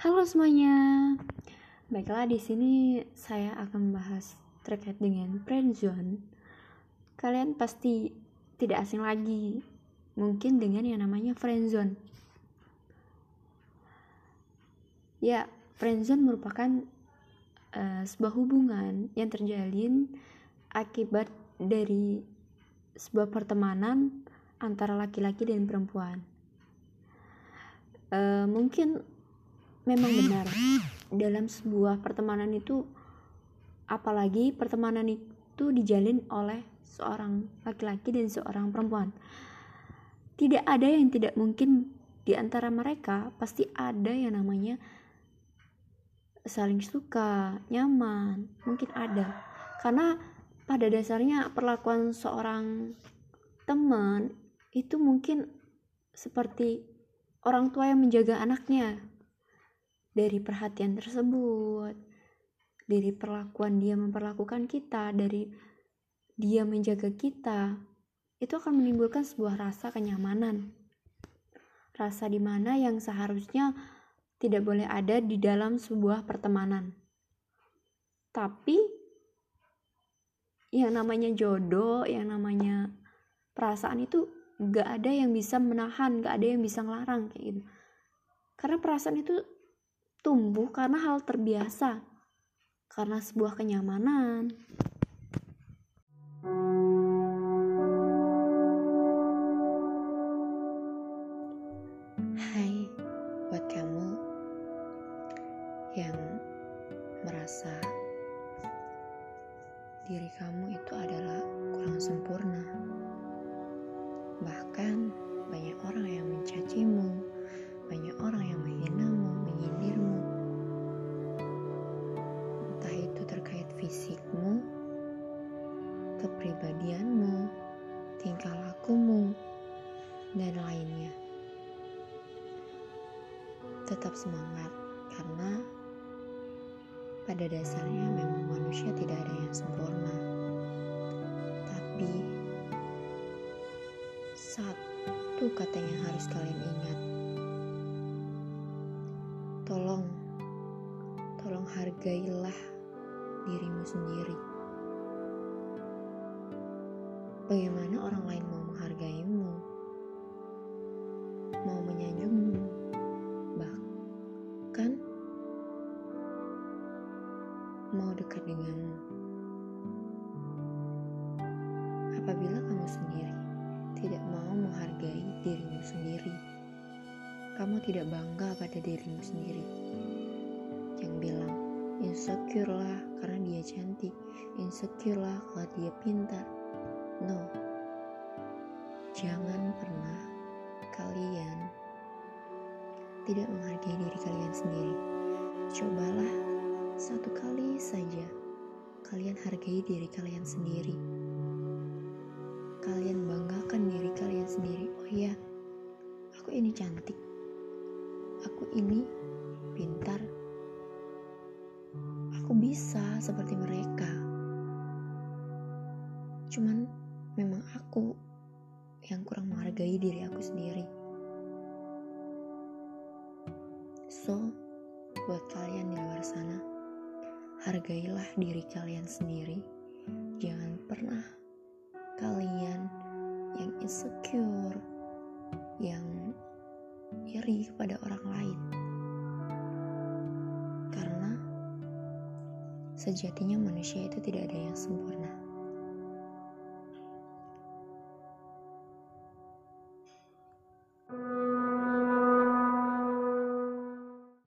Halo semuanya. Baiklah di sini saya akan membahas terkait dengan friendzone. Kalian pasti tidak asing lagi mungkin dengan yang namanya friendzone. Ya, friendzone merupakan uh, sebuah hubungan yang terjalin akibat dari sebuah pertemanan antara laki-laki dan perempuan. Uh, mungkin memang benar dalam sebuah pertemanan itu apalagi pertemanan itu dijalin oleh seorang laki-laki dan seorang perempuan. Tidak ada yang tidak mungkin di antara mereka pasti ada yang namanya saling suka, nyaman, mungkin ada. Karena pada dasarnya perlakuan seorang teman itu mungkin seperti orang tua yang menjaga anaknya dari perhatian tersebut dari perlakuan dia memperlakukan kita dari dia menjaga kita itu akan menimbulkan sebuah rasa kenyamanan. Rasa di mana yang seharusnya tidak boleh ada di dalam sebuah pertemanan. Tapi yang namanya jodoh yang namanya perasaan itu gak ada yang bisa menahan gak ada yang bisa ngelarang kayak gitu. Karena perasaan itu tumbuh karena hal terbiasa karena sebuah kenyamanan Hai buat kamu yang merasa diri kamu itu adalah kurang sempurna. Bahkan banyak orang yang mencacimu, banyak orang yang menghinamu, fisikmu, kepribadianmu, tingkah lakumu, dan lainnya. Tetap semangat karena pada dasarnya memang manusia tidak ada yang sempurna. Tapi satu kata yang harus kalian ingat. Tolong tolong hargailah dirimu sendiri. Bagaimana orang lain mau menghargaimu? Mau menyanjungmu? Bahkan mau dekat denganmu. Apabila kamu sendiri tidak mau menghargai dirimu sendiri, kamu tidak bangga pada dirimu sendiri. Insecure lah karena dia cantik, insecure lah kalau dia pintar. No, jangan pernah kalian tidak menghargai diri kalian sendiri. Cobalah satu kali saja kalian hargai diri kalian sendiri. Kalian banggakan diri kalian sendiri. Oh iya, aku ini cantik. Aku ini pintar. Aku bisa seperti mereka. Cuman memang aku yang kurang menghargai diri aku sendiri. So, buat kalian di luar sana, hargailah diri kalian sendiri. Jangan pernah kalian yang insecure, sejatinya manusia itu tidak ada yang sempurna.